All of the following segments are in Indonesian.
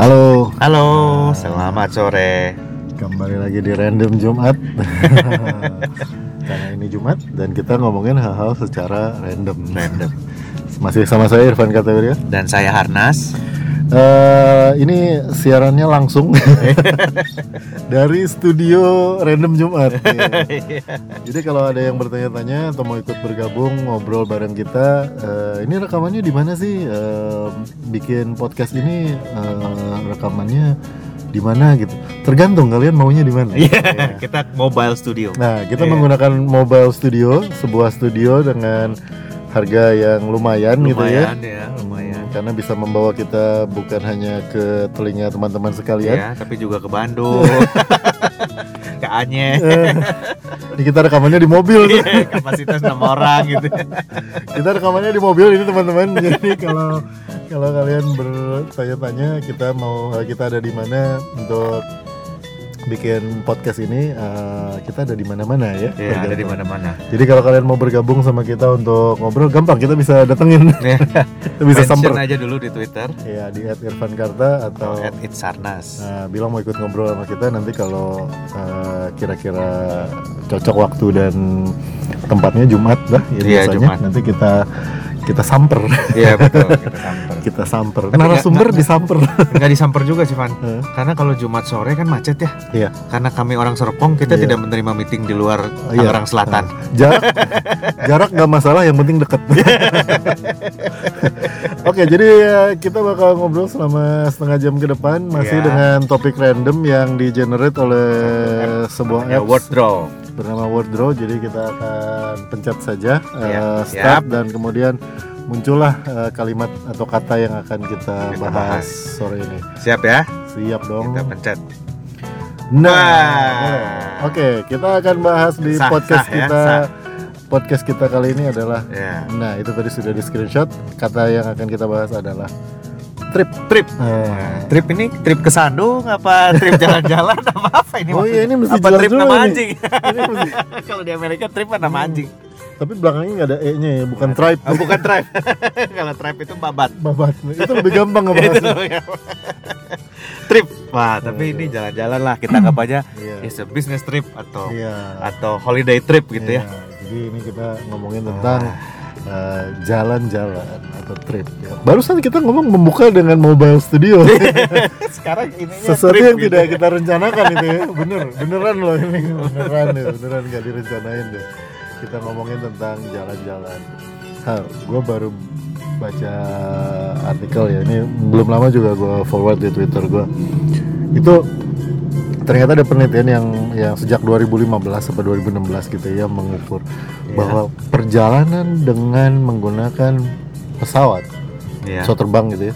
Halo, Halo, selamat sore. kembali lagi di Random Jumat. Karena ini Jumat dan kita ngomongin hal-hal secara random. Random. Masih sama saya Irfan Kategoria. Dan saya Harnas. Eh, ini siarannya langsung dari studio Random Jumat. Iya. Jadi kalau ada yang bertanya-tanya atau mau ikut bergabung ngobrol bareng kita, eh, ini rekamannya di mana sih? Eh, bikin podcast ini eh, rekamannya di mana gitu? Tergantung kalian maunya di mana. Iya, kita mobile studio. Nah, kita Iya. menggunakan mobile studio, sebuah studio dengan harga yang lumayan, gitu ya. Lumayan ya, lumayan. Karena bisa membawa kita bukan hanya ke telinga teman-teman sekalian. Ya, tapi juga ke Bandung. ke Aceh. Eh, ini kita rekamannya di mobil. tuh. Kapasitas 6 orang gitu. kita rekamannya di mobil ini teman-teman. Jadi kalau kalau kalian bertanya-tanya kita mau kita ada di mana untuk bikin podcast ini, eh, kita ada di mana-mana ya. Iya, ada di mana-mana. Jadi kalau kalian mau bergabung sama kita untuk ngobrol, gampang kita bisa datengin, Ya, kita bisa samper. aja dulu di Twitter Ya di @irfankarta atau at itsarnas. Nah, bilang mau ikut ngobrol sama kita nanti kalau eh, kira-kira cocok waktu dan tempatnya Jumat lah ya Iya, biasanya Jumat. nanti kita kita samper Iya, betul. Kita samper. kita samper Tapi narasumber disamper Enggak disamper juga sih, Van. Hah? Karena kalau Jumat sore kan macet ya. Iya. Karena kami orang Serpong, kita Iya. tidak menerima meeting di luar Iya. Tangerang Selatan. jarak jarak nggak masalah yang penting deket oke jadi eh, kita bakal ngobrol selama setengah jam ke depan masih Iya. dengan topik random yang di generate oleh sebuah Ya, apps wardrobe. Bernama Wordrow jadi kita akan pencet saja eh, Iya, start siap. dan kemudian muncullah eh, kalimat atau kata yang akan kita, Kita bahas bahas. sore ini Siap ya? siap dong Kita pencet. nah oke kita akan bahas di Sah, podcast sah ya, kita sah. podcast kita kali ini adalah Ya. nah itu tadi sudah di screenshot kata yang akan kita bahas adalah trip Trip. Eh, Trip ini trip ke Sandung apa trip jalan-jalan apa apa ini? Oh iya, ini mesti apa trip nama ini. anjing? mesti- Kalau di Amerika trip kan nama anjing. tapi belakangnya nggak ada e nya ya bukan tribe Oh, bukan tribe. Kalau tribe itu babat. babat itu lebih gampang ngebahasnya ya. trip. Wah, tapi ini jalan-jalan lah kita anggap aja Iya. is a business trip atau Iya. atau holiday trip gitu Iya, ya. Jadi ini kita ngomongin tentang eh, jalan-jalan atau trip. ya. Barusan kita ngomong membuka dengan mobile studio. Sekarang ini Sesuatu yang tidak kita rencanakan itu ya. Bener, beneran loh ini. Beneran ya, beneran gak direncanain deh. Kita ngomongin tentang jalan-jalan. Hah, gue baru baca artikel ya. Ini belum lama juga gue forward di Twitter gue. Itu ternyata ada penelitian yang yang sejak 2015 sampai 2016 gitu ya mengukur Iya. bahwa perjalanan dengan menggunakan pesawat Iya. pesawat terbang gitu ya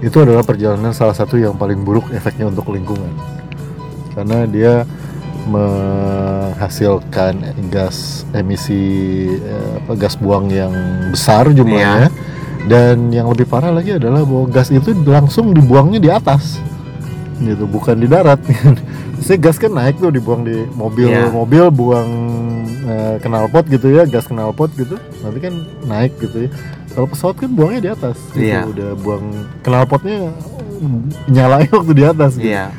itu adalah perjalanan salah satu yang paling buruk efeknya untuk lingkungan karena dia menghasilkan gas emisi eh, apa, gas buang yang besar jumlahnya dan yang lebih parah lagi adalah bahwa gas itu langsung dibuangnya di atas gitu bukan di darat Saya gas kan naik tuh dibuang di mobil Iya. mobil buang eh, knalpot gitu ya gas knalpot gitu nanti kan naik gitu ya kalau pesawat kan buangnya di atas gitu. Iya. udah buang knalpotnya nyalain waktu di atas gitu. Iya.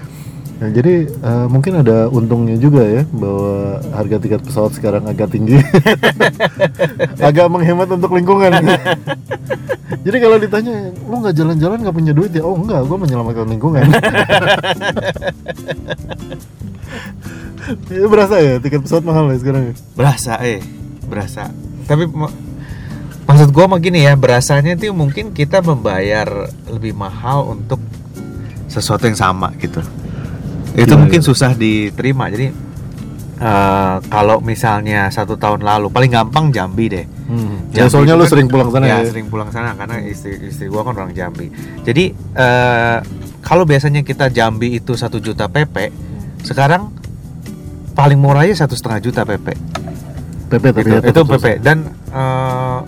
Nah, jadi eh, mungkin ada untungnya juga ya bahwa harga tiket pesawat sekarang agak tinggi, agak menghemat untuk lingkungan. jadi kalau ditanya, lu nggak jalan-jalan nggak punya duit ya? Oh enggak, gue menyelamatkan lingkungan. Ya, berasa ya tiket pesawat mahal ya sekarang ya? Berasa eh, berasa. Tapi ma- maksud gua mah gini ya, berasanya tuh mungkin kita membayar lebih mahal untuk sesuatu yang sama gitu. Itu Gimana mungkin gitu? susah diterima. Jadi eh, kalau misalnya satu tahun lalu paling gampang Jambi deh. Hmm. Jambi Ya, soalnya itu lu kan- sering pulang sana ya. ya, sering pulang sana karena istri istri gua kan orang Jambi. Jadi eh, kalau biasanya kita Jambi itu satu juta PP, sekarang paling murahnya satu setengah juta PP. PP tapi ya, itu tetap PP dan eh,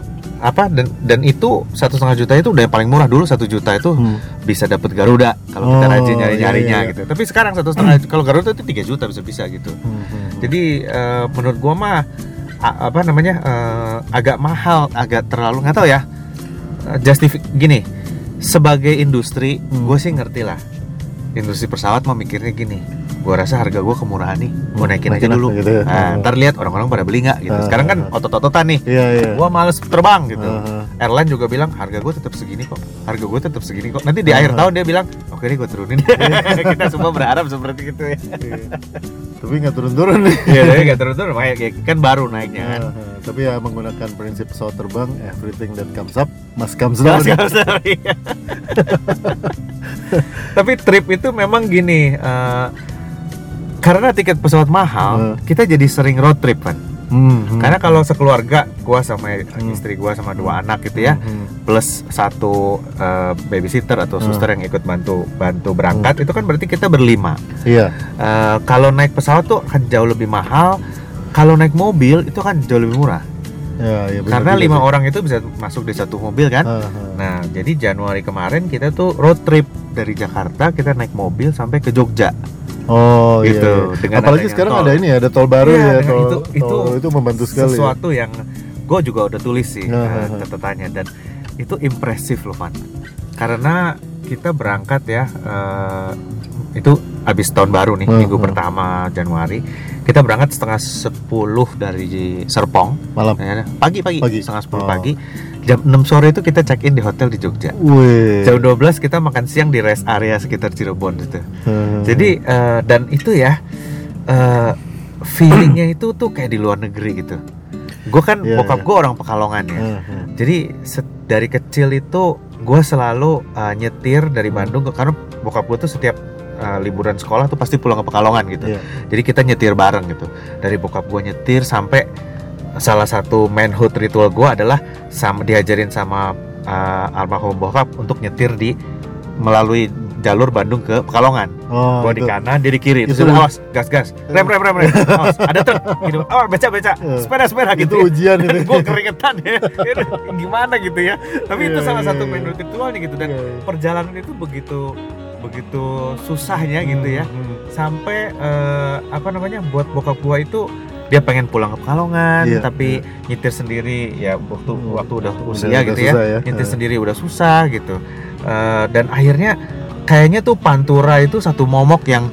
apa dan dan itu satu setengah juta itu udah yang paling murah dulu satu juta itu Hmm. bisa dapat Garuda kalau kita Oh, rajin nyari nyarinya iya, iya. gitu. Tapi sekarang satu setengah kalau Garuda itu 3 juta bisa bisa gitu. Hmm, hmm. Jadi eh, menurut gua mah a- apa namanya eh, agak mahal, agak terlalu nggak tahu ya. Justifik gini, sebagai industri Hmm. gue sih ngerti lah industri pesawat mau mikirnya gini gue rasa harga gue kemurahan nih. Gue naikin aja dulu. gitu ya. Nah, ntar lihat orang-orang pada beli nggak gitu. Sekarang kan otot-ototan nih. Iya iya. gue males terbang gitu. Airline juga bilang harga gue tetap segini kok. Harga gue tetap segini kok. Nanti di akhir tahun dia bilang oke nih gue turunin. Kita semua berharap seperti itu ya. Iya. Tapi nggak turun-turun nih. Iya, tapi nggak turun-turun. Makanya kayak- kan baru naiknya kan. Tapi ya menggunakan prinsip pesawat terbang, everything that comes up must comes down. Iya. Tapi trip itu memang gini, eh, karena tiket pesawat mahal, Hmm. kita jadi sering road trip kan. Hmm, hmm. Karena kalau sekeluarga, gua sama Hmm. istri gua sama dua anak gitu ya, Hmm, plus satu eh, babysitter atau Hmm. suster yang ikut bantu bantu berangkat, itu kan berarti kita berlima. Iya. Eh, kalau naik pesawat tuh akan jauh lebih mahal. Kalau naik mobil itu kan jauh lebih murah. Ya, ya, benar Karena lima orang itu bisa masuk di satu mobil kan. Aha. Nah, jadi Januari kemarin kita tuh road trip dari Jakarta kita naik mobil sampai ke Jogja. Oh Gitu, iya. iya. dengan Apalagi sekarang tol. ada ini ya, ada tol baru Iya, ya, dengan tol, itu- itu tol itu membantu sekali. ya. Sesuatu yang gue juga udah tulis sih ya, ya. catatannya dan itu impresif loh Van. Karena kita berangkat ya eh, itu habis tahun baru nih Hmm, minggu pertama Januari kita berangkat setengah sepuluh dari Serpong Malam. ya, pagi pagi, Pagi. setengah sepuluh Oh. pagi jam 6 sore itu kita check in di hotel di Jogja Wih. jam 12 kita makan siang di rest area sekitar Cirebon gitu Hmm. jadi eh, dan itu ya eh, feelingnya itu tuh kayak di luar negeri gitu gue kan Iya, bokap iya. gue orang Pekalongan ya Hmm, hmm. jadi dari kecil itu gue selalu uh, nyetir dari Bandung ke karena bokap gue tuh setiap uh, liburan sekolah tuh pasti pulang ke Pekalongan gitu. Iya. Jadi kita nyetir bareng gitu. Dari bokap gue nyetir sampai salah satu manhood ritual gue adalah sama diajarin sama uh, almarhum bokap untuk nyetir di melalui jalur Bandung ke Pekalongan. Oh, Gua di itu. kanan, dia di kiri. Terus Itu- udah, awas, gas gas, rem rem rem rem. Awas, ada truk. Gitu. Oh, beca beca, Eh, sepeda sepeda itu gitu. ya ujian itu. gue keringetan ya gimana gitu ya tapi itu Iya, salah iya, satu iya. menu ritualnya gitu dan Iya, iya. perjalanan itu begitu begitu susahnya gitu ya Hmm, hmm. sampai eh, apa namanya buat bokap gua itu dia pengen pulang ke Pekalongan Iya, tapi nyetir sendiri ya waktu Hmm. waktu udah Udah- usia udah gitu ya susah ya. nyetir Eh. sendiri udah susah gitu Eh, dan akhirnya kayaknya tuh Pantura itu satu momok yang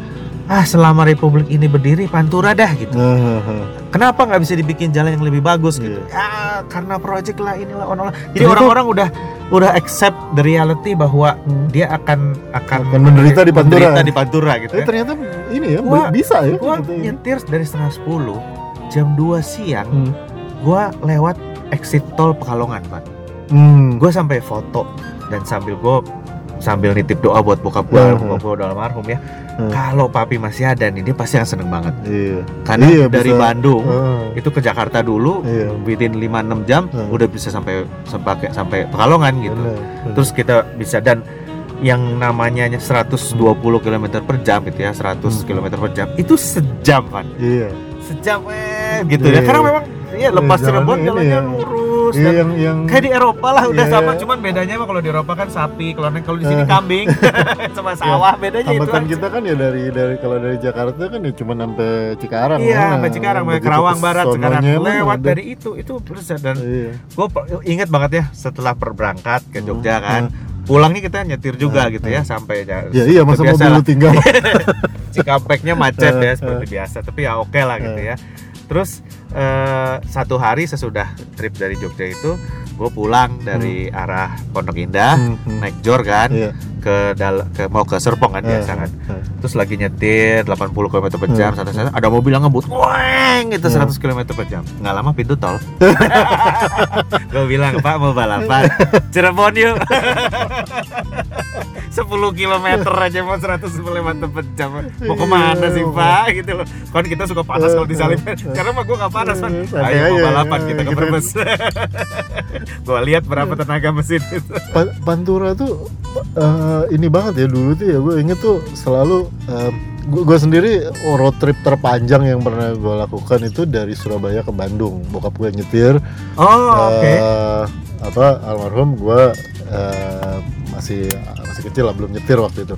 ah selama Republik ini berdiri Pantura dah gitu Ah, ah, ah. Kenapa nggak bisa dibikin jalan yang lebih bagus gitu? Iya. Ya karena project lah inilah ono lah. Jadi orang-orang udah udah accept the reality bahwa Hmm. dia akan akan, Akan menderita di Pantura. menderita di Pantura gitu. Eh Ya. ternyata ini ya Gua- bisa ya. Gua gitu ya. nyetir dari setengah 10 jam 2 siang, Hmm. gua lewat exit tol Pekalongan, Pak. Hmm. Gue sampai foto dan sambil gue sambil nitip doa buat bokap gua, Hmm. bokap gua udah almarhum ya. Hmm. Kalau papi masih ada nih, dia pasti akan seneng banget. Iya. Karena Iya, dari bisa. Bandung Ah. itu ke Jakarta dulu Iya. within 5-6 jam Hmm. udah bisa sampai sampai sampai Pekalongan gitu. Terus kita bisa dan yang namanya 120 km per jam gitu ya, 100 Hmm. km per jam itu sejam kan. iya. Sejam eh gitu ya. Iya. Karena memang ya lepas Iya, Cirebon jalannya ya. lurus Iya dan yang yang kayak di Eropa lah udah Iya. sama cuman bedanya mah kalau di Eropa kan sapi, kalau kalau di sini Eh. kambing sama sawah bedanya itu aja. kita kan ya dari dari kalau dari Jakarta kan ya cuma sampai Cikarang. Iya, Nah, sampai Cikarang, sampai Kerawang ke Barat sekarang lewat dari itu itu terus dan Iya. gue inget banget ya setelah berangkat ke Hmm, Jogja kan pulangnya kita nyetir juga Hmm, gitu hmm. ya sampai ya, Ya iya masa mobil tinggal. Cikampeknya macet ya seperti biasa tapi ya oke lah gitu ya terus eh, satu hari sesudah trip dari Jogja itu gue pulang dari arah Pondok Indah Hmm, hmm. naik jor kan Iya. ke dal ke mau ke Serpong kan biasa Eh, kan eh. terus lagi nyetir 80 km per jam Hmm. santai-santai ada mobil yang ngebut weng gitu Hmm. 100 km per jam nggak lama pintu tol gue bilang pak mau balapan Cirebon yuk 10 km aja mau 100 km per jam. Mau ke mana sih pak? Gitu loh. Kan kita suka panas kalau disalip karena mah gue gak panas kan ayo mau balapan kita ke. Brebes? Gue lihat berapa tenaga mesin itu. Pa- Pantura tuh eh, ini banget ya dulu tuh ya. Gue inget tuh selalu gue sendiri oh, road trip terpanjang yang pernah gue lakukan itu dari Surabaya ke Bandung. Bokap gue nyetir. Oh oke. Eh, apa almarhum gue eh, masih masih kecil lah belum nyetir waktu itu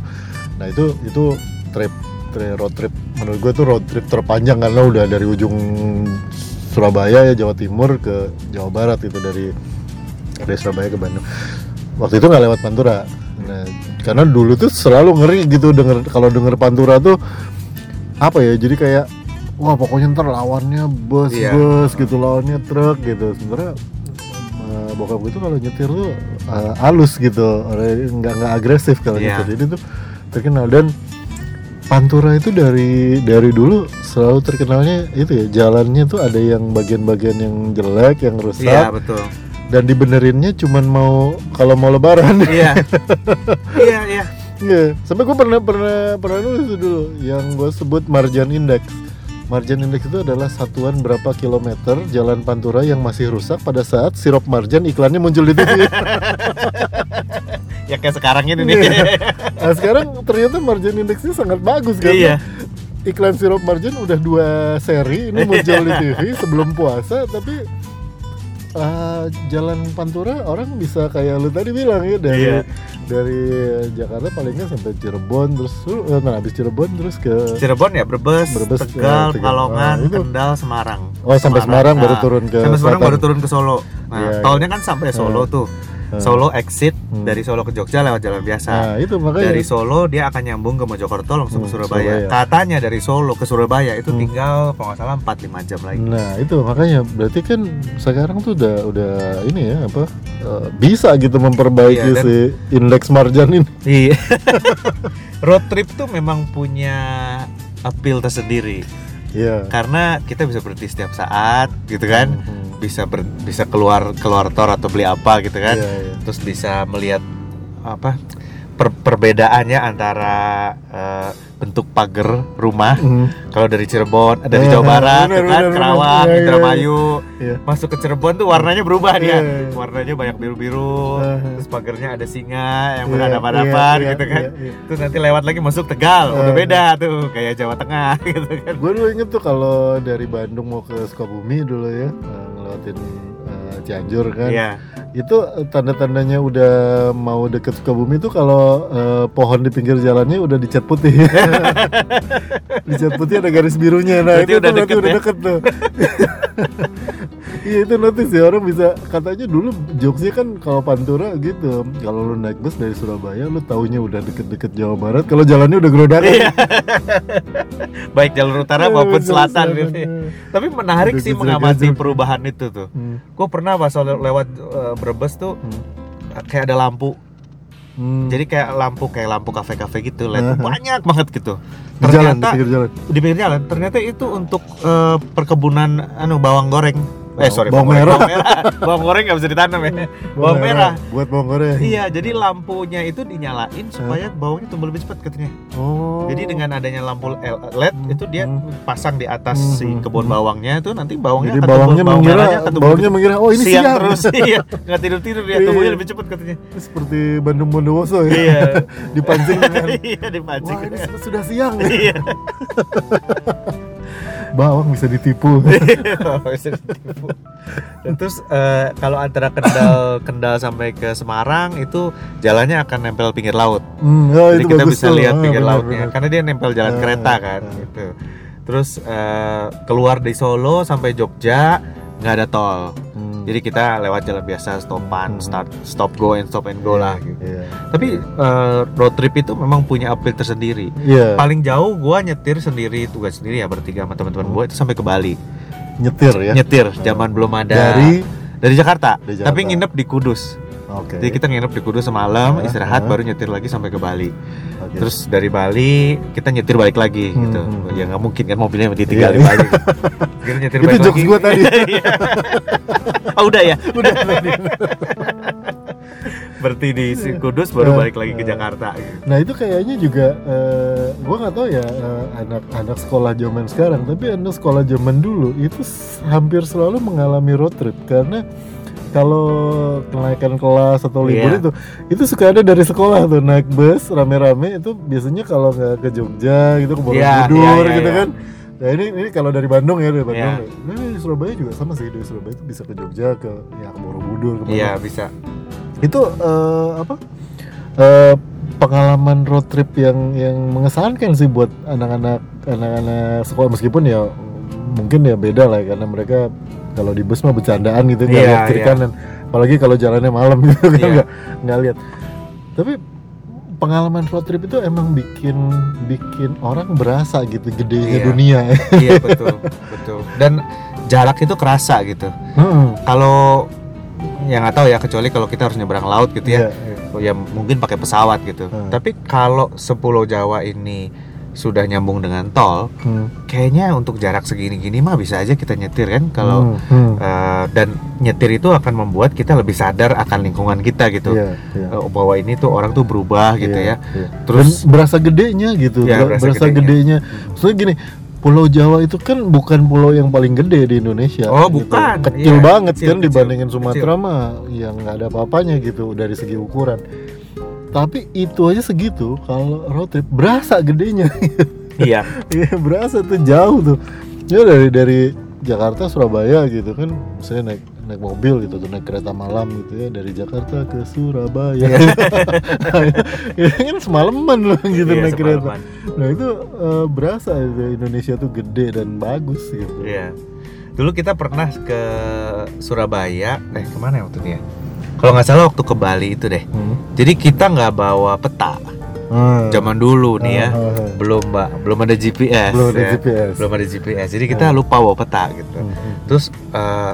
nah itu itu trip, tri- road trip menurut gue tuh road trip terpanjang karena udah dari ujung Surabaya ya Jawa Timur ke Jawa Barat itu dari dari Surabaya ke Bandung waktu itu nggak lewat Pantura Nah, karena dulu tuh selalu ngeri gitu denger kalau denger Pantura tuh apa ya? Jadi kayak wah pokoknya ntar lawannya bus Iya. bus gitu, lawannya truk gitu. Sebenarnya bokap gue tuh kalau nyetir tuh eh, halus gitu, nggak nggak agresif kalau Iya. nyetir. Jadi tuh terkenal dan Pantura itu dari dari dulu selalu terkenalnya itu ya jalannya tuh ada yang bagian-bagian yang jelek, yang rusak Iya betul. dan dibenerinnya cuman mau kalau mau lebaran Iya. Iya iya. Iya, sampai gue pernah pernah pernah nulis dulu yang gue sebut margin index. Margin index itu adalah satuan berapa kilometer jalan pantura yang masih rusak pada saat sirup margin iklannya muncul di TV. Ya kayak sekarang ini nih. Iya. nah, sekarang ternyata margin indexnya sangat bagus kan? Iya. Iklan sirup margin udah dua seri ini muncul di TV sebelum puasa tapi eh, jalan pantura orang bisa kayak lu tadi bilang ya dari Iya. Dari Jakarta paling nggak sampai Cirebon terus eh, nah habis Cirebon terus ke Cirebon ya Brebes, Brebes, Tegal, eh, Tegal. Pekalongan, Ah, itu. Kendal, Semarang. oh sampai Semarang baru Nah, turun ke sampai Semarang selatan. baru turun ke Solo. Nah, Iya, iya. tolnya kan sampai Solo tuh. Ah. Solo exit Hmm. dari Solo ke Jogja lewat jalan biasa. nah itu makanya Dari Solo dia akan nyambung ke Mojokerto langsung ke Hmm, Surabaya. Surabaya. Katanya dari Solo ke Surabaya itu Hmm. tinggal kalau nggak salah 4-5 jam lagi. Nah itu makanya berarti kan sekarang tuh udah udah ini ya apa eh, bisa gitu memperbaiki Iya, dan- si indeks margin ini. Iya. Road trip tuh memang punya appeal tersendiri Iya. karena kita bisa berhenti setiap saat gitu kan. Mhm. Bisa ber- bisa keluar keluar tor atau beli apa gitu kan. Iya, iya. Terus bisa melihat apa per- perbedaannya antara eh, bentuk pagar rumah Mhm. kalau dari Cirebon dari Eh, Jawa Barat benar, tuh kan benar, Kerawang benar. Iya, iya, Indramayu Iya. masuk ke Cirebon tuh warnanya berubah dia Iya, iya. warnanya banyak biru-biru Eh. terus pagarnya ada singa yang Iya, berhadapan-hadapan iya, gitu kan iya, iya. terus nanti lewat lagi masuk Tegal udah Eh. beda tuh kayak Jawa Tengah gitu kan Gue dulu inget tuh kalau dari Bandung mau ke Sukabumi dulu ya eh, ngelewatin eh, Cianjur kan. iya Itu eh, tanda-tandanya udah mau deket Sukabumi tuh kalau eh, pohon di pinggir jalannya udah dicat putih. dicat putih ada garis birunya. Nah, Berarti itu udah tuh berarti deket udah ya? deket tuh. Iya itu notice ya orang bisa katanya dulu jokesnya kan kalau Pantura gitu kalau lu naik bus dari Surabaya lu taunya udah deket-deket Jawa Barat kalau jalannya udah gerodakan Iya. baik jalur utara maupun Eh, selatan gitu eh. tapi menarik Udah sih mengamati perubahan itu tuh Hmm. gue pernah pas le- lewat eh, Brebes tuh Hmm. kayak ada lampu Hmm. jadi kayak lampu kayak lampu kafe-kafe gitu Aha. banyak banget gitu di jalan di ternyata pinggir jalan di pinggir jalan ternyata itu untuk eh, perkebunan anu bawang goreng eh Bawang- sorry bawang goreng, merah. bawang merah. Bawang goreng nggak bisa ditanam ya? Bawang merah. buat bawang goreng. Iya jadi lampunya itu dinyalain supaya bawangnya tumbuh lebih cepat katanya. Oh. Jadi dengan adanya lampu LED itu dia Hmm. pasang di atas Hmm, si hmm, kebun hmm. bawangnya itu nanti bawangnya jadi akan bawangnya tumbuh, bawang mengira akan tumbuh bawangnya mengira oh ini siang, siang, terus. Iya nggak tidur tidur dia Iya. tumbuhnya lebih cepat katanya. Seperti Bandung Bondowoso ya. Iya. Dipancing dengan iya dipancing. Wah ini sudah, sudah siang. Iya bawang bisa ditipu Bisa ditipu. Dan terus eh, kalau antara Kendal Kendal sampai ke Semarang itu jalannya akan nempel pinggir laut. hmm, ya, Jadi kita bisa tuh. lihat Ah, pinggir benar, lautnya benar. karena dia nempel jalan Ah, kereta kan ah. gitu. Terus eh, keluar dari Solo sampai Jogja nggak ada tol. Hmm. Jadi kita lewat jalan biasa stopan, Hmm. start stop go and stop and go lah gitu. Iya. Tapi eh, road trip itu memang punya appeal tersendiri. Iya. Paling jauh gua nyetir sendiri, tugas sendiri ya bertiga sama teman-teman gua itu sampai ke Bali. nyetir ya Nyetir zaman belum ada dari dari Jakarta, Dari Jakarta. tapi nginep di Kudus. Oke Jadi kita nginep di Kudus semalam, Ah, istirahat ah. baru nyetir lagi sampai ke Bali. Oke. Terus dari Bali kita nyetir balik lagi Hmm, gitu. hmm, Ya nggak mungkin kan mobilnya ditinggal Iya, di iya. Bali. Kita nyetir itu balik lagi. gua tadi Iya. oh, udah ya. udah Berarti di Kudus baru Ah, balik lagi ke ah. Jakarta. gitu. Nah itu kayaknya juga eh, gua nggak tahu ya eh, anak-anak sekolah zaman sekarang, tapi anak sekolah zaman dulu itu hampir selalu mengalami road trip karena kalau kenaikan kelas atau libur Iya. itu itu suka ada dari sekolah tuh naik bus rame-rame itu biasanya kalau nggak ke Jogja gitu ke Iya, Borobudur iya, iya, gitu iya. kan. Nah ini ini kalau dari Bandung ya dari Bandung. Iya. Nah, di Surabaya juga sama sih dari Surabaya itu bisa ke Jogja ke ya ke Borobudur ke Iya, bisa. itu eh, apa eh, pengalaman road trip yang yang mengesankan sih buat anak-anak anak-anak sekolah meskipun ya mungkin ya beda lah ya, karena mereka kalau di bus mah bercandaan gitu nggak Iya, lihat kiri kanan apalagi kalau jalannya malam gitu kan nggak nggak lihat tapi pengalaman road trip itu emang bikin bikin orang berasa gitu gedenya Iya. dunia. iya betul betul dan jarak itu kerasa gitu Hmm. kalau ya nggak tahu ya kecuali kalau kita harus nyebrang laut gitu ya Iya, iya. ya mungkin pakai pesawat gitu Hmm. tapi kalau sepulau Jawa ini sudah nyambung dengan tol Hmm. kayaknya untuk jarak segini-gini mah bisa aja kita nyetir kan kalau Hmm, hmm. eh, dan nyetir itu akan membuat kita lebih sadar akan lingkungan kita gitu Iya, iya. Eh, bahwa ini tuh orang tuh berubah gitu Iya, ya iya. terus Dan berasa gedenya gitu Iya, ber- berasa berasa, gedenya. gedenya, maksudnya gini Pulau Jawa itu kan bukan pulau yang paling gede di Indonesia Oh, gitu. bukan. kecil Iya, banget kecil, kan kecil, dibandingin Sumatera mah yang nggak ada apa-apanya gitu dari segi ukuran tapi itu aja segitu kalau road trip berasa gedenya. Iya. Iya berasa tuh jauh tuh. Ya dari dari Jakarta Surabaya gitu kan saya naik naik mobil gitu tuh naik kereta malam gitu ya dari Jakarta ke Surabaya. Ya kan semalaman loh gitu Iya, naik kereta. nah itu eh, berasa Indonesia tuh gede dan bagus gitu. Iya. Dulu kita pernah ke Surabaya, eh ke mana ya waktu itu ya? Kalau nggak salah waktu ke Bali itu deh. Hmm. Jadi kita nggak bawa peta. Ah. Zaman dulu nih ya, ah, ah. belum mbak, belum ada GPS. belum ada ya. GPS Belum ada GPS. Jadi kita Ah. lupa bawa peta gitu. Hmm, hmm. Terus eh,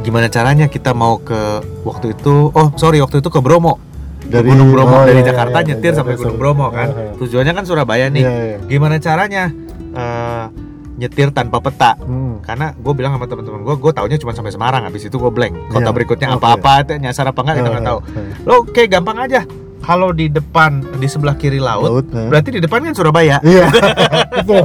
gimana caranya kita mau ke waktu itu? Oh sorry waktu itu ke Bromo. Dari- Gunung Bromo oh, dari iya, Jakarta iya, nyetir iya, sampai iya, Gunung Bromo kan. Ah. Tujuannya kan Surabaya nih. Iya, iya. Gimana caranya eh, nyetir tanpa peta? Hmm. karena gue bilang sama teman-teman gue gue taunya cuma sampai Semarang habis itu gue blank kota Iya, berikutnya oke. apa-apa itu nyasar apa enggak kita nggak Ah, tahu ah, lo kayak gampang aja kalau di depan di sebelah kiri laut, laut berarti di depan kan Surabaya iya betul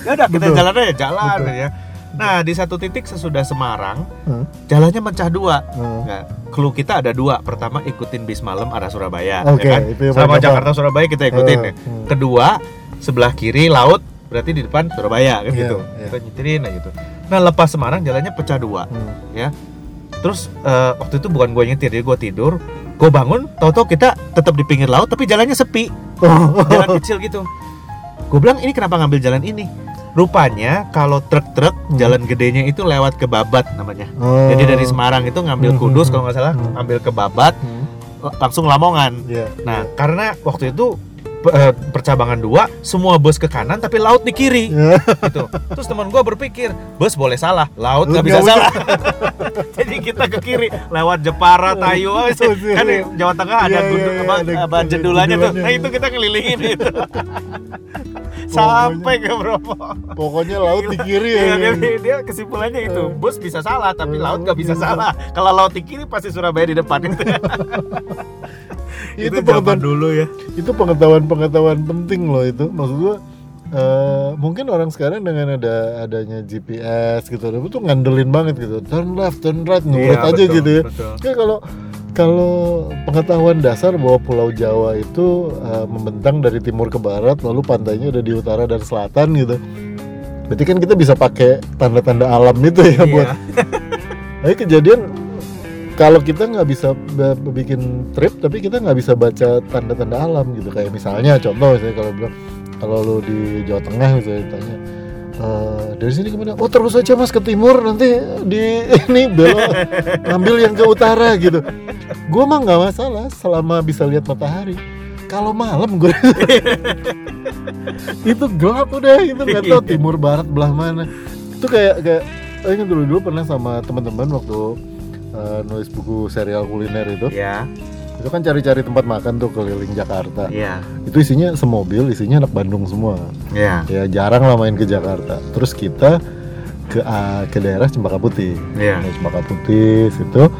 ya udah kita Betul. jalan aja jalan Betul. ya nah di satu titik sesudah Semarang Hmm. jalannya pecah dua Ah. Nah, clue kita ada dua pertama ikutin bis malam arah Surabaya Oke, ya kan sama Jakarta Surabaya kita ikutin Ah, ya hmm. kedua sebelah kiri laut berarti di depan Surabaya kan Iya, gitu iya. kita nyetirin aja gitu nah lepas Semarang jalannya pecah dua Hmm. Terus eh, waktu itu bukan gue nyetir, jadi gue tidur. Gue bangun, tahu-tahu kita tetap di pinggir laut, tapi jalannya sepi, Oh. jalan kecil gitu. Gue bilang ini kenapa ngambil jalan ini? Rupanya kalau truk-truk Hmm. jalan gedenya itu lewat ke Babat namanya. Oh. Jadi dari Semarang itu ngambil Hmm, Kudus hmm, kalau nggak salah, hmm. ambil ke Babat, Hmm. langsung Lamongan. Iya. Nah karena waktu itu eh, percabangan dua, semua bus ke kanan tapi laut di kiri Iya. gitu. Terus teman gue berpikir, bus boleh salah, laut nggak bisa salah. Jadi kita ke kiri lewat Jepara, Tayu, Betul, kan di iya. Jawa Tengah ada Iya, iya, gunung iya, apa, apa jendulannya tuh. Nah itu kita ngelilingin itu. Sampai ke Bromo. Pokoknya laut di kiri ya. Iya, dia, dia kesimpulannya itu, bus bisa salah tapi laut nggak bisa salah. Kalau laut di kiri pasti Surabaya di depan itu. Itu itu pengetahuan dulu ya. itu pengetahuan-pengetahuan penting loh itu. Maksud gua eh, mungkin orang sekarang dengan ada adanya GPS gitu itu tuh ngandelin banget gitu. Turn left, turn right, nurut Iya, aja betul, gitu ya. betul. Ya kalau kalau pengetahuan dasar bahwa Pulau Jawa itu eh, membentang dari timur ke barat, lalu pantainya ada di utara dan selatan gitu. Berarti kan kita bisa pakai tanda-tanda alam itu ya buat. Iya. Tapi kejadian kalau kita nggak bisa bikin trip, tapi kita nggak bisa baca tanda-tanda alam gitu. Kayak misalnya contoh misalnya kalau bilang kalau lu di Jawa Tengah misalnya tanya "Eh, dari sini ke mana? Oh terus aja mas ke timur nanti di ini belok ambil yang ke utara gitu. Gue mah nggak masalah selama bisa lihat matahari. Kalau malam gue itu gelap udah itu nggak tahu timur barat belah mana. Itu kayak kayak saya ingat dulu dulu pernah sama teman-teman waktu eh, nulis buku serial kuliner itu. Iya, Itu kan cari-cari tempat makan tuh keliling Jakarta. iya, Itu isinya semobil, isinya anak Bandung semua. Iya, ya jarang lah main ke Jakarta. Terus kita ke ah, ke daerah Cempaka Putih. Iya. Nah, Cempaka Putih situ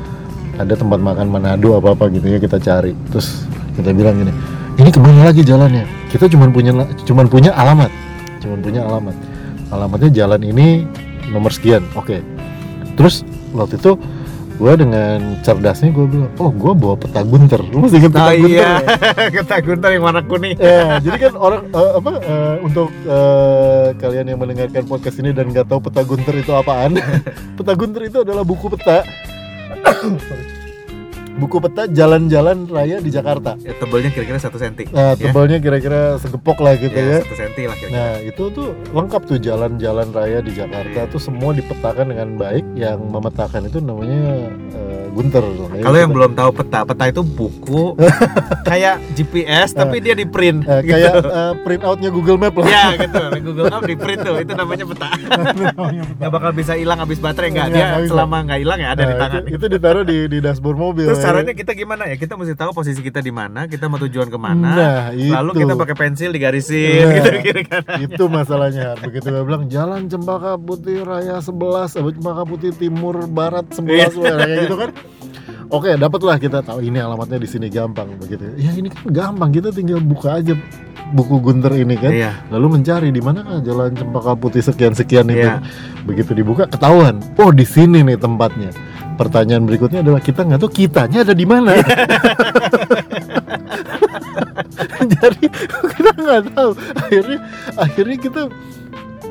ada tempat makan Manado apa apa gitu ya kita cari. Terus kita bilang gini ini ke mana lagi jalannya? Kita cuma punya cuman punya alamat. Cuman punya alamat. Alamatnya jalan ini nomor sekian. Oke. Terus waktu itu gue dengan cerdasnya gue bilang oh gue bawa peta gunter lu masih inget peta Oh gunter iya, ya? kata Gunter yang warna kuning. Ya, jadi kan orang eh, apa eh, untuk eh, kalian yang mendengarkan podcast ini dan nggak tahu peta Gunter itu apaan, peta Gunter itu adalah buku peta, buku peta jalan-jalan raya di Jakarta. Ya, tebelnya kira-kira satu senti. Nah, Ya. tebalnya kira-kira segepok lah gitu Ya, ya. satu senti lah kira-kira. Nah, itu tuh lengkap tuh jalan-jalan raya di Jakarta tuh semua dipetakan dengan baik. Yang memetakan itu namanya eh, Gunter. Kalau yang kita- belum tahu peta, peta itu buku kayak GPS tapi dia di print. eh, gitu. kayak eh, print outnya Google Map lah. Ya gitu, di Google Map di print tuh, itu namanya peta. Nggak bakal bisa hilang habis baterai nggak? Nggak, Dia selama nggak hilang ya ada di Nah, tangan. itu, itu ditaruh di di dashboard mobil. Terus ya. Caranya kita gimana ya? Kita mesti tahu posisi kita di mana, kita mau tujuan ke mana. Nah, itu. Lalu kita pakai pensil digarisin Nah, gitu kira kan. itu masalahnya begitu gue bilang jalan Cempaka Putih Raya 11 eh, Cempaka Putih Timur Barat 11 Iya. kayak gitu kan oke dapatlah kita tahu ini alamatnya di sini gampang begitu ya ini kan gampang kita tinggal buka aja buku Gunter ini kan Iya. lalu mencari di mana jalan Cempaka Putih sekian sekian itu Iya. begitu dibuka ketahuan oh di sini nih tempatnya pertanyaan berikutnya adalah kita nggak tahu kitanya ada di mana. Jadi kita nggak tahu. Akhirnya akhirnya kita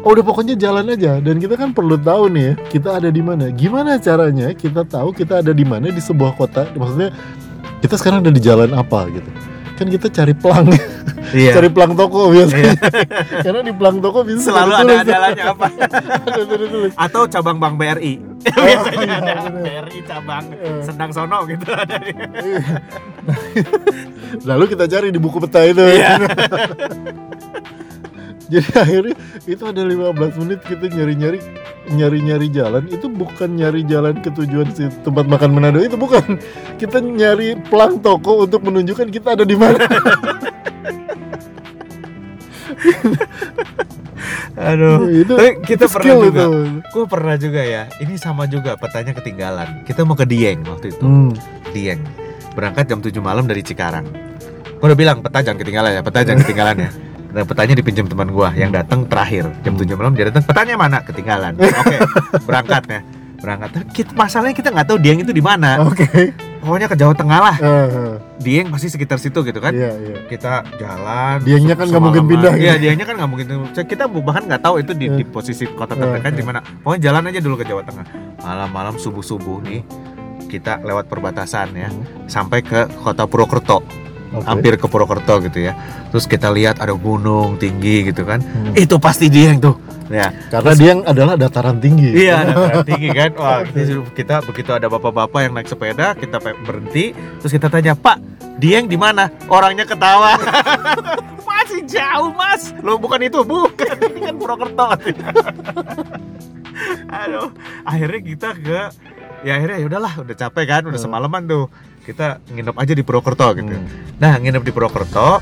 oh, udah pokoknya jalan aja. Dan kita kan perlu tahu nih ya kita ada di mana. Gimana caranya kita tahu kita ada di mana di sebuah kota? Maksudnya kita sekarang ada di jalan apa gitu? Kan kita cari pelang. Iya. cari pelang toko biasanya. Karena di pelang toko bisa Selalu ada jalannya apa? ada. Atau cabang bank BRI. Oh, Biasanya iya, ada. BRI cabang Eh. Sendang Sono gitu ada. lalu kita cari di buku peta itu Iya. jadi akhirnya itu ada 15 menit kita nyari-nyari nyari-nyari jalan itu bukan nyari jalan ke tujuan si tempat makan Manado itu bukan kita nyari pelang toko untuk menunjukkan kita ada di mana Aduh. itu Tapi kita itu pernah juga. Gue pernah juga ya. Ini sama juga petanya ketinggalan. Kita mau ke Dieng waktu itu. Hmm. Dieng. Berangkat jam 7 malam dari Cikarang. Gue udah bilang peta jangan ketinggalan ya, peta jangan ketinggalan ya. Dan petanya dipinjam teman gua yang datang terakhir jam 7 malam dia datang petanya mana ketinggalan. Oke, berangkat ya. Berangkat. Kita, masalahnya kita nggak tahu Dieng itu di mana. oke Pokoknya ke Jawa Tengah lah. Eh, Dieng pasti sekitar situ gitu kan. iya iya Kita jalan. Diengnya kan nggak mungkin pindah Iya, gitu. Diengnya kan nggak mungkin. Kita bahkan nggak tahu itu di, di Eh. posisi kota terdekat di eh. mana. Pokoknya jalan aja dulu ke Jawa Tengah. Malam-malam subuh-subuh nih kita lewat perbatasan ya Hmm. sampai ke kota Purwokerto Oke. hampir ke Purwokerto gitu ya terus kita lihat ada gunung tinggi gitu kan Hmm. itu pasti Dieng tuh ya. Karena dia yang adalah dataran tinggi. Iya dataran tinggi kan? Wah kita, kita begitu ada bapak-bapak yang naik sepeda kita berhenti. Terus kita tanya Pak Dieng di mana? Orangnya ketawa. Masih jauh mas. Lo bukan itu bukan ini kan Purwokerto. Aduh akhirnya kita ke ya akhirnya ya udahlah udah capek kan udah Hmm. semalaman tuh. Kita nginep aja di Purwokerto gitu. Hmm. Nah, nginep di Purwokerto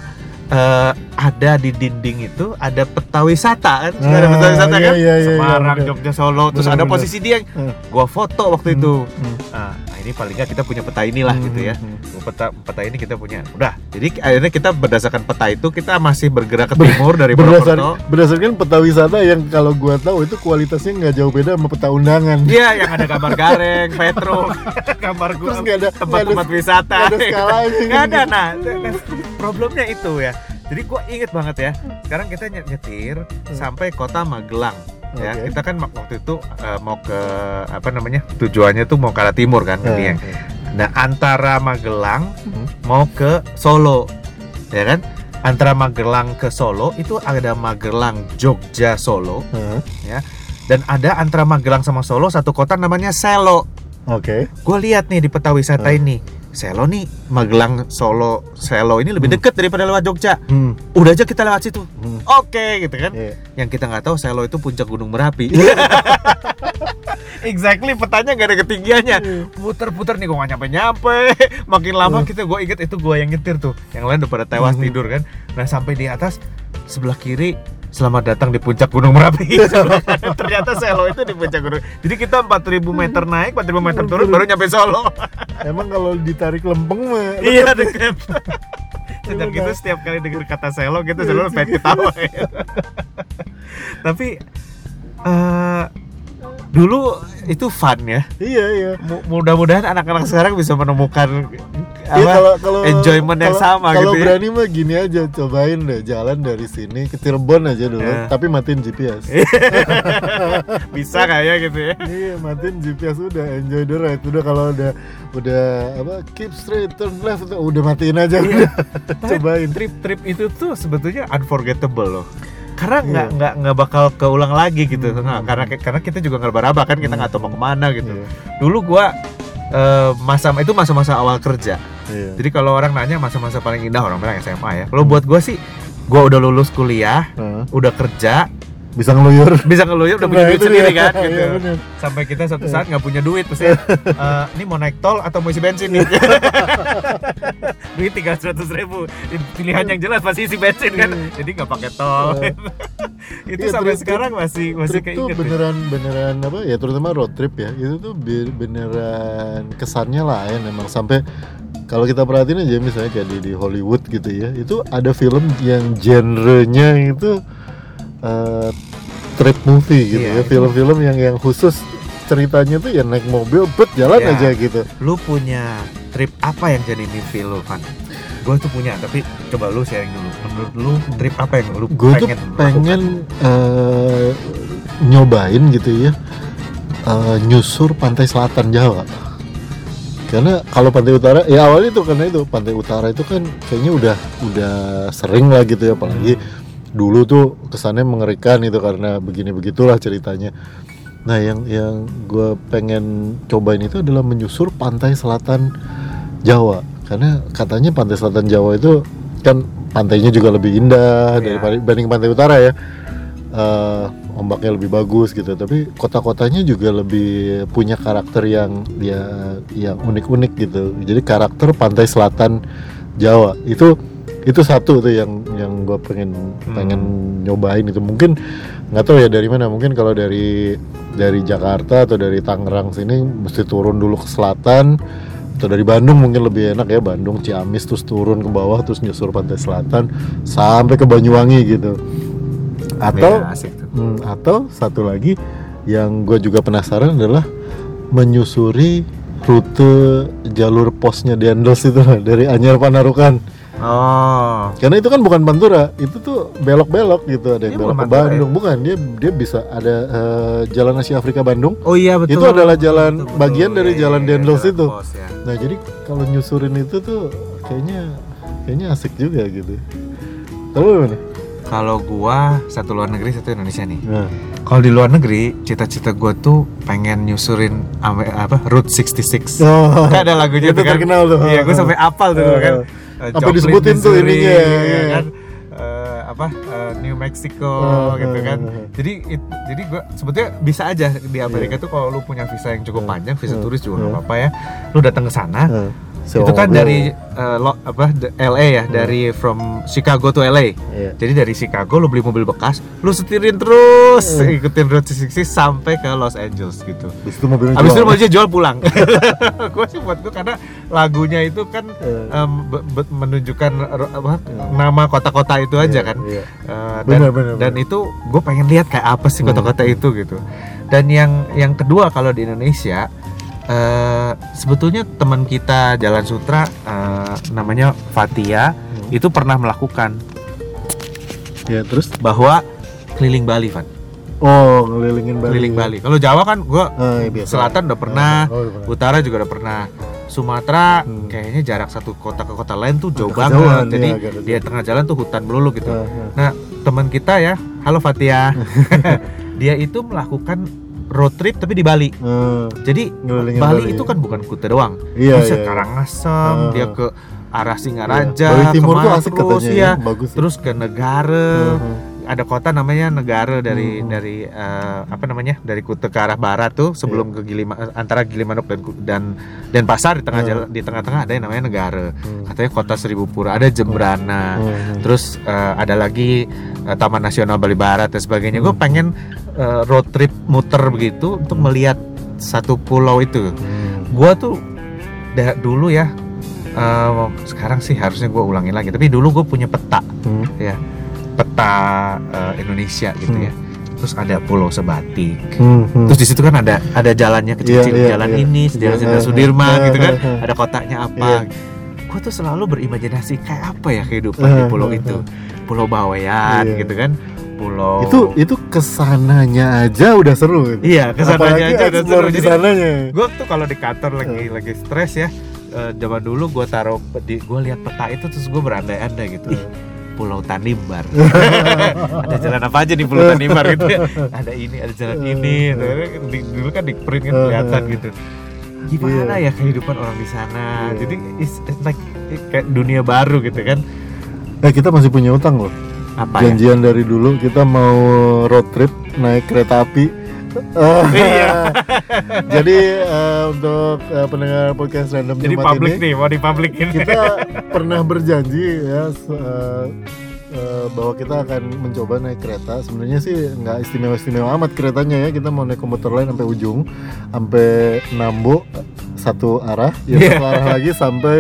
eh, ada di dinding itu ada peta wisata kan? Suka ada Ah, peta wisata iya, kan? iya, iya, Semarang, iya, bener. Jogja, Solo, terus Bener, ada bener. posisi dia. Hmm. Gua foto waktu itu. Hmm. Nah, nah, ini paling nggak kita punya peta inilah Hmm, gitu ya. hmm, hmm. Peta peta ini kita punya. Udah. Jadi akhirnya kita berdasarkan peta itu kita masih bergerak ke timur dari Berdasar, Purwokerto. berdasarkan peta wisata yang kalau gua tahu itu kualitasnya nggak jauh beda sama peta undangan. Iya, yang ada gambar gareng, petro, gambar gua Terus ada tempat-tempat wisata. nggak ada skalanya. Nggak ada. Nah, problemnya itu ya. Jadi gua inget banget ya. Sekarang kita ny- nyetir sampai kota Magelang. Ya, kita kan waktu itu eh, mau ke apa namanya? Tujuannya tuh mau ke arah timur kan, ke Eh, Dieng. Nah, antara Magelang Hmm. mau ke Solo. Ya kan? Antara Magelang ke Solo itu ada Magelang Jogja Solo eh, dan ada antara Magelang sama Solo satu kota namanya Selo. Oke. Gue lihat nih di peta wisata Hmm. ini. Selo nih Magelang Solo Selo ini lebih Hmm. deket daripada lewat Jogja. Hmm. Udah aja kita lewat situ. Hmm. Oke gitu kan. Iya. Yang kita nggak tahu Selo itu puncak Gunung Merapi. exactly petanya nggak ada ketinggiannya. Puter-puter nih gue nggak nyampe nyampe. Makin lama Hmm. kita gue inget itu gue yang nyetir tuh. Yang lain udah pada tewas Hmm. tidur kan. Nah sampai di atas sebelah kiri Selamat datang di puncak Gunung Merapi. Ternyata Selo itu di puncak gunung. Jadi kita 4000 meter naik, 4000 meter turun baru nyampe Solo. Emang kalau ditarik lempeng mah iya deket. Sejak Iya, itu Kak. setiap kali dengar kata Selo kita selalu pengen ketawa. Tapi eh dulu itu fun ya. Iya iya. Mu- Mudah-mudahan anak-anak sekarang bisa menemukan Iya, apa, kalau kalau enjoyment yang kalau- sama kalau gitu ya. berani mah gini aja cobain deh jalan dari sini ke Cirebon aja dulu Eh. tapi matiin GPS bisa kayak gitu ya iya matiin GPS udah enjoy the ride udah kalau udah udah apa keep straight turn left udah, udah matiin aja Iya. udah cobain trip-trip itu tuh sebetulnya unforgettable loh karena nggak Iya. nggak nggak bakal keulang lagi gitu Nggak, karena karena kita juga ngeraba-raba kan kita nggak tahu mau ke mana gitu Iya, dulu gua eh, masa itu masa-masa awal kerja iya. jadi kalau orang nanya masa-masa paling indah orang bilang SMA ya kalau buat gua sih gua udah lulus kuliah Heeh. udah kerja bisa ngeluyur. Bisa ngeluyur udah punya Nah, duit itu sendiri kan gitu. Iya, bener. sampai kita satu saat nggak punya duit ya "Eh, ini mau naik tol atau mau isi bensin? Nih duit tiga ratus ribu. Pilihan yang jelas pasti isi bensin kan. Jadi nggak pakai tol. Itu Iya, sampai trip- sekarang masih masih trip tuh keinget ya. beneran beneran apa ya terutama road trip ya. Itu tuh be- beneran kesannya lain emang. Sampai kalau kita perhatiin aja misalnya kayak di, di Hollywood gitu ya itu ada film yang genrenya itu eh, trip movie gitu Iya, ya itu- film-film yang yang khusus ceritanya tuh ya naik mobil bet jalan Ya. aja gitu lu punya trip apa yang jadi mimpi lu Van? Gue tuh punya, tapi coba lu sharing dulu. Menurut lu trip apa yang lu gue tuh pengen pengen eh, nyobain gitu ya eh, nyusur pantai selatan Jawa karena kalau pantai utara ya awalnya itu karena itu pantai utara itu kan kayaknya udah udah sering lah gitu ya apalagi dulu tuh kesannya mengerikan itu karena begini begitulah ceritanya. Nah yang yang gue pengen cobain itu adalah menyusur pantai selatan Jawa. Karena katanya pantai selatan Jawa itu kan pantainya juga lebih indah Iya. daripada dibanding pantai utara ya. Eh, ombaknya lebih bagus gitu. Tapi kota-kotanya juga lebih punya karakter yang ya yang unik-unik gitu. Jadi karakter pantai selatan Jawa itu itu satu tuh yang yang gue pengen pengen nyobain itu. Mungkin nggak tahu ya dari mana. Mungkin kalau dari dari Jakarta atau dari Tangerang sini mesti turun dulu ke selatan. Atau dari Bandung mungkin lebih enak ya. Bandung Ciamis terus turun ke bawah terus nyusur pantai selatan sampai ke Banyuwangi gitu. Atau Ya, asik tuh. Hmm, atau satu lagi yang gue juga penasaran adalah menyusuri rute jalur posnya Dendels itu dari Anyar Panarukan Oh, karena itu kan bukan Pantura itu tuh belok-belok gitu ada yang belok ke Bandung bukan dia dia bisa ada eh, jalan Asia Afrika Bandung oh iya betul. Itu adalah jalan- Betul, betul. bagian dari Iya, jalan iya, Dendels itu. pos ya. nah jadi kalau nyusurin itu tuh kayaknya kayaknya asik juga gitu kalau gimana? Kalau gua satu luar negeri satu Indonesia nih. Nah, Kalau di luar negeri, cita-cita gua tuh pengen nyusurin apa Route 66. oh, Kan ada lagunya itu kan. terkenal tuh. Iya, gue sampai apal tuh Eh, kan. Sampai Joplin, disebutin tuh ininya, ya kan. Eh, apa eh, New Mexico Eh, gitu kan. eh, eh. Jadi it- jadi gua sebetulnya bisa aja di Amerika tuh kalau lu punya visa yang cukup panjang, visa turis juga nggak apa-apa ya. Lu datang ke sana, eh, itu kan dari eh, lo- apa LA ya, dari from Chicago to LA. Iya. Jadi dari Chicago lu beli mobil bekas, lu setirin terus Eh. ikutin road 66 sampai ke Los Angeles gitu. Habis itu mobilnya Habis itu jual. mau jual pulang. gue sih buat gue karena lagunya itu kan be- be- menunjukkan apa, nama kota-kota itu aja Iya, kan. iya. Eh, dan Benar, benar, dan benar. itu gue pengen lihat kayak apa sih Hmm. kota-kota itu gitu. Dan yang yang kedua kalau di Indonesia eh, sebetulnya teman kita Jalan Sutra eh, namanya Fatia Hmm. itu pernah melakukan Ya, terus bahwa keliling Bali, Van. oh ngelilingin Bali. Keliling Bali. Kalau Jawa kan Ah, iya, biasa. selatan udah pernah, Oh, udah pernah. utara juga udah pernah. Sumatera Hmm. kayaknya jarak satu kota ke kota lain tuh jauh banget. Jadi iya, agak di kejauhan. tengah jalan tuh hutan melulu gitu. Ah, ah. Nah, teman kita ya, halo Fatia. dia itu melakukan road trip tapi di Bali. Ah, Jadi Ngelilingin Bali Bali, itu kan bukan Kuta doang. iya, Bisa iya, iya. Karangasem, Ah. dia ke arah Singaraja, Bali Timur tuh asik Maros, katanya ya. ya, bagus. Terus ke Negara, ah. ada kota namanya Negara dari Hmm. dari eh, apa namanya dari Kuta ke arah barat tuh sebelum ke Gilima antara Gilimanuk dan Ku- dan Denpasar di tengah Hmm. jalan di tengah-tengah ada yang namanya Negara Hmm. katanya kota Seribu Pura ada Jembrana Hmm. terus eh, ada lagi eh, Taman Nasional Bali Barat dan sebagainya gue Hmm. pengen eh, road trip muter begitu untuk melihat satu pulau itu Hmm. gue tuh da- dulu ya eh, sekarang sih harusnya gue ulangin lagi tapi dulu gue punya peta Hmm. ya peta eh, Indonesia gitu Hmm. ya terus ada Pulau Sebatik Hmm. Hmm. terus di situ kan ada ada jalannya kecil-kecil Iya, iya, jalan iya. ini jalan Iya, iya, Sudirman iya, gitu kan iya, iya. ada kotanya apa Iya. gue tuh selalu berimajinasi kayak apa ya kehidupan di pulau itu pulau Bawean Iya. gitu kan pulau. Itu itu ke sananya aja udah seru. iya ke sananya Apalagi aja udah seru. di sananya. gue tuh kalau di kantor lagi lagi stres ya eh, zaman dulu gue taruh di gue lihat peta itu terus gue berandai-andai gitu. Ih, Pulau Tanimbar. Ada jalan apa aja di Pulau Tanimbar gitu ya? Ada ini ada jalan ini. Di- dulu kan di print kan kelihatan gitu. Gimana ya kehidupan orang di sana? Iya. jadi it's, it's like kayak dunia baru gitu kan. Eh kita masih punya utang loh. Apa ya Janjian dari dulu kita mau road trip naik kereta api. Eh, Iya. Jadi eh, untuk eh, pendengar podcast random jadi Jumat publik ini nih mau di publik ini kita pernah berjanji ya eh, eh, bahwa kita akan mencoba naik kereta. Sebenarnya sih nggak istimewa-istimewa amat keretanya ya. Kita mau naik komuter lain sampai ujung, sampai Nambo satu arah, ya Iya. satu arah lagi sampai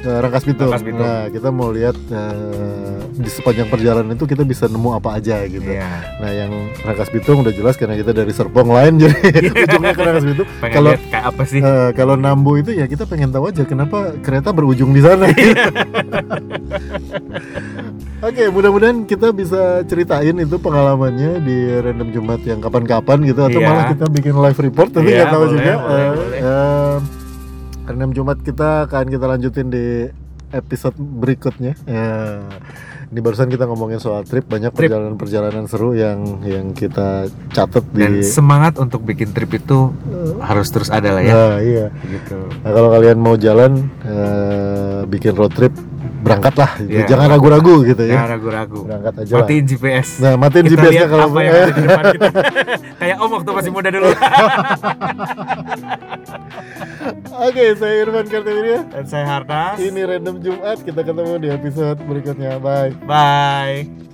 ke Rangkas Bitung. Rangkas Bitung. Nah, kita mau lihat eh, di sepanjang perjalanan itu kita bisa nemu apa aja gitu. Iya. Nah, yang Rangkas Bitung udah jelas karena kita dari Serpong lain jadi ujungnya ke Rangkas Bitung. pengen Kalau lihat kayak apa sih Eh, kalau Nambo itu ya kita pengen tahu aja kenapa kereta berujung di sana. Oke, mudah-mudahan kita bisa ceritain itu pengalamannya di random Jumat yang kapan-kapan gitu atau Iya. malah kita bikin live report tapi Iya, nggak tahu boleh, juga. boleh, Eh, boleh. eh, random Jumat kita akan kita lanjutin di episode berikutnya. Ya, ini barusan kita ngomongin soal trip banyak perjalanan-perjalanan seru yang yang kita catat dan di. semangat untuk bikin trip itu harus terus ada lah ya Nah, iya. gitu Nah, kalau kalian mau jalan eh, bikin road trip berangkatlah gitu. Iya. jangan ragu-ragu gitu jangan ya ragu-ragu. Berangkat aja lah. Matiin GPS nah matiin kita GPS-nya kalau apa yang ada di depan kita. Kayak om waktu masih muda dulu. Oke saya Irfan Kartawirya. Dan saya Hardas ini random Jumat kita ketemu di episode berikutnya. Bye. Bye